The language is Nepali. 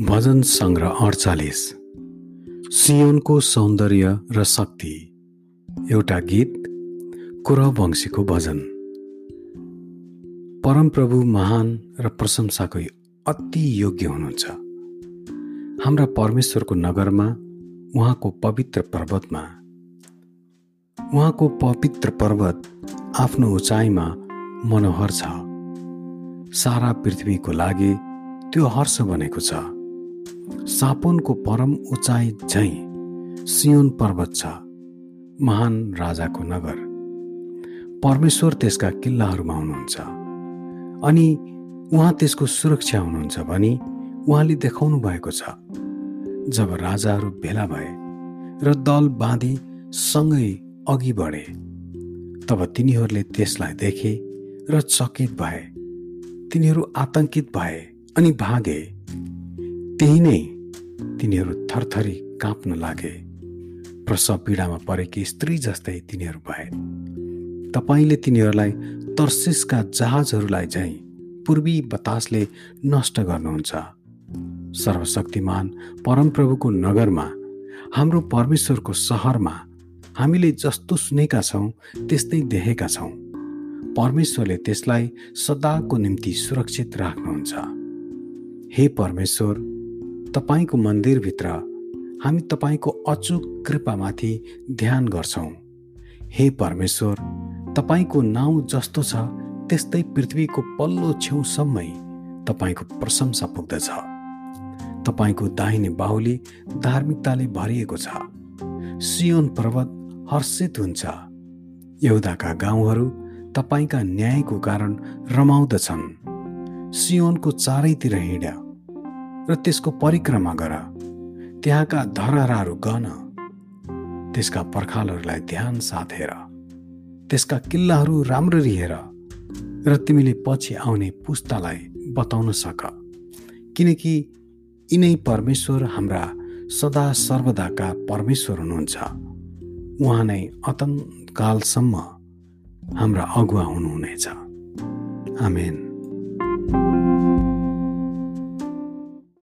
भजन सङ्ग्रह अडचालिस। सियोनको सौन्दर्य र शक्ति। एउटा गीत कुरवंशीको भजन। परमप्रभु महान र प्रशंसाको अति योग्य हुनुहुन्छ। हाम्रा परमेश्वरको नगरमा उहाँको पवित्र पर्वतमा। उहाँको पवित्र पर्वत आफ्नो उचाइमा मनोहर छ। सारा पृथ्वीको लागि त्यो हर्ष बनेको छ। सापोनको परम उचाइ झैँ सियोन पर्वत छ महान राजाको नगर। परमेश्वर त्यसका किल्लाहरूमा हुनुहुन्छ। अनि उहाँ त्यसको सुरक्षा हुनुहुन्छ भनी उहाँले देखाउनु भएको छ। जब राजाहरू भेला भए र दल बाँधी सँगै अघि बढे तब तिनीहरूले त्यसलाई देखे र चकित भए। तिनीहरू आतंकित भए अनि भागे। त्यही नै तिनीहरू थरथरी काँप्न लागे। प्रसव पीडामा परेकी स्त्री जस्तै तिनीहरू भए। तपाईँले तिनीहरूलाई तर्सिसका जहाजहरूलाई झैँ पूर्वी बतासले नष्ट गर्नुहुन्छ। सर्वशक्तिमान परमप्रभुको नगरमा हाम्रो परमेश्वरको सहरमा हामीले जस्तो सुनेका छौँ त्यस्तै देखेका छौँ। परमेश्वरले त्यसलाई सदाको निम्ति सुरक्षित राख्नुहुन्छ। हे परमेश्वर तपाईँको मन्दिरभित्र हामी तपाईँको अचुक कृपामाथि ध्यान गर्छौँ। हे परमेश्वर तपाईँको नाउँ जस्तो छ त्यस्तै पृथ्वीको पल्लो छेउसम्मै तपाईँको प्रशंसा पुग्दछ। तपाईँको दाहिने बाहुली धार्मिकताले भरिएको छ। सियोन पर्वत हर्षित हुन्छ। यहुदाका गाउँहरू तपाईँका न्यायको कारण रमाउँदछन्। सियोनको चारैतिर हिँड्या। र त्यसको परिक्रमा गर। त्यहाँका धरहराहरू गन। त्यसका पर्खालहरूलाई ध्यान साथ हेर। त्यसका किल्लाहरू राम्ररी हेर र तिमीले पछि आउने पुस्तालाई बताउन सक। किनकि यिनै परमेश्वर हाम्रा सदा सर्वदाका परमेश्वर हुनुहुन्छ। उहाँ नै अतन्तकालसम्म हाम्रा अगुवा हुनुहुनेछ। आमेन।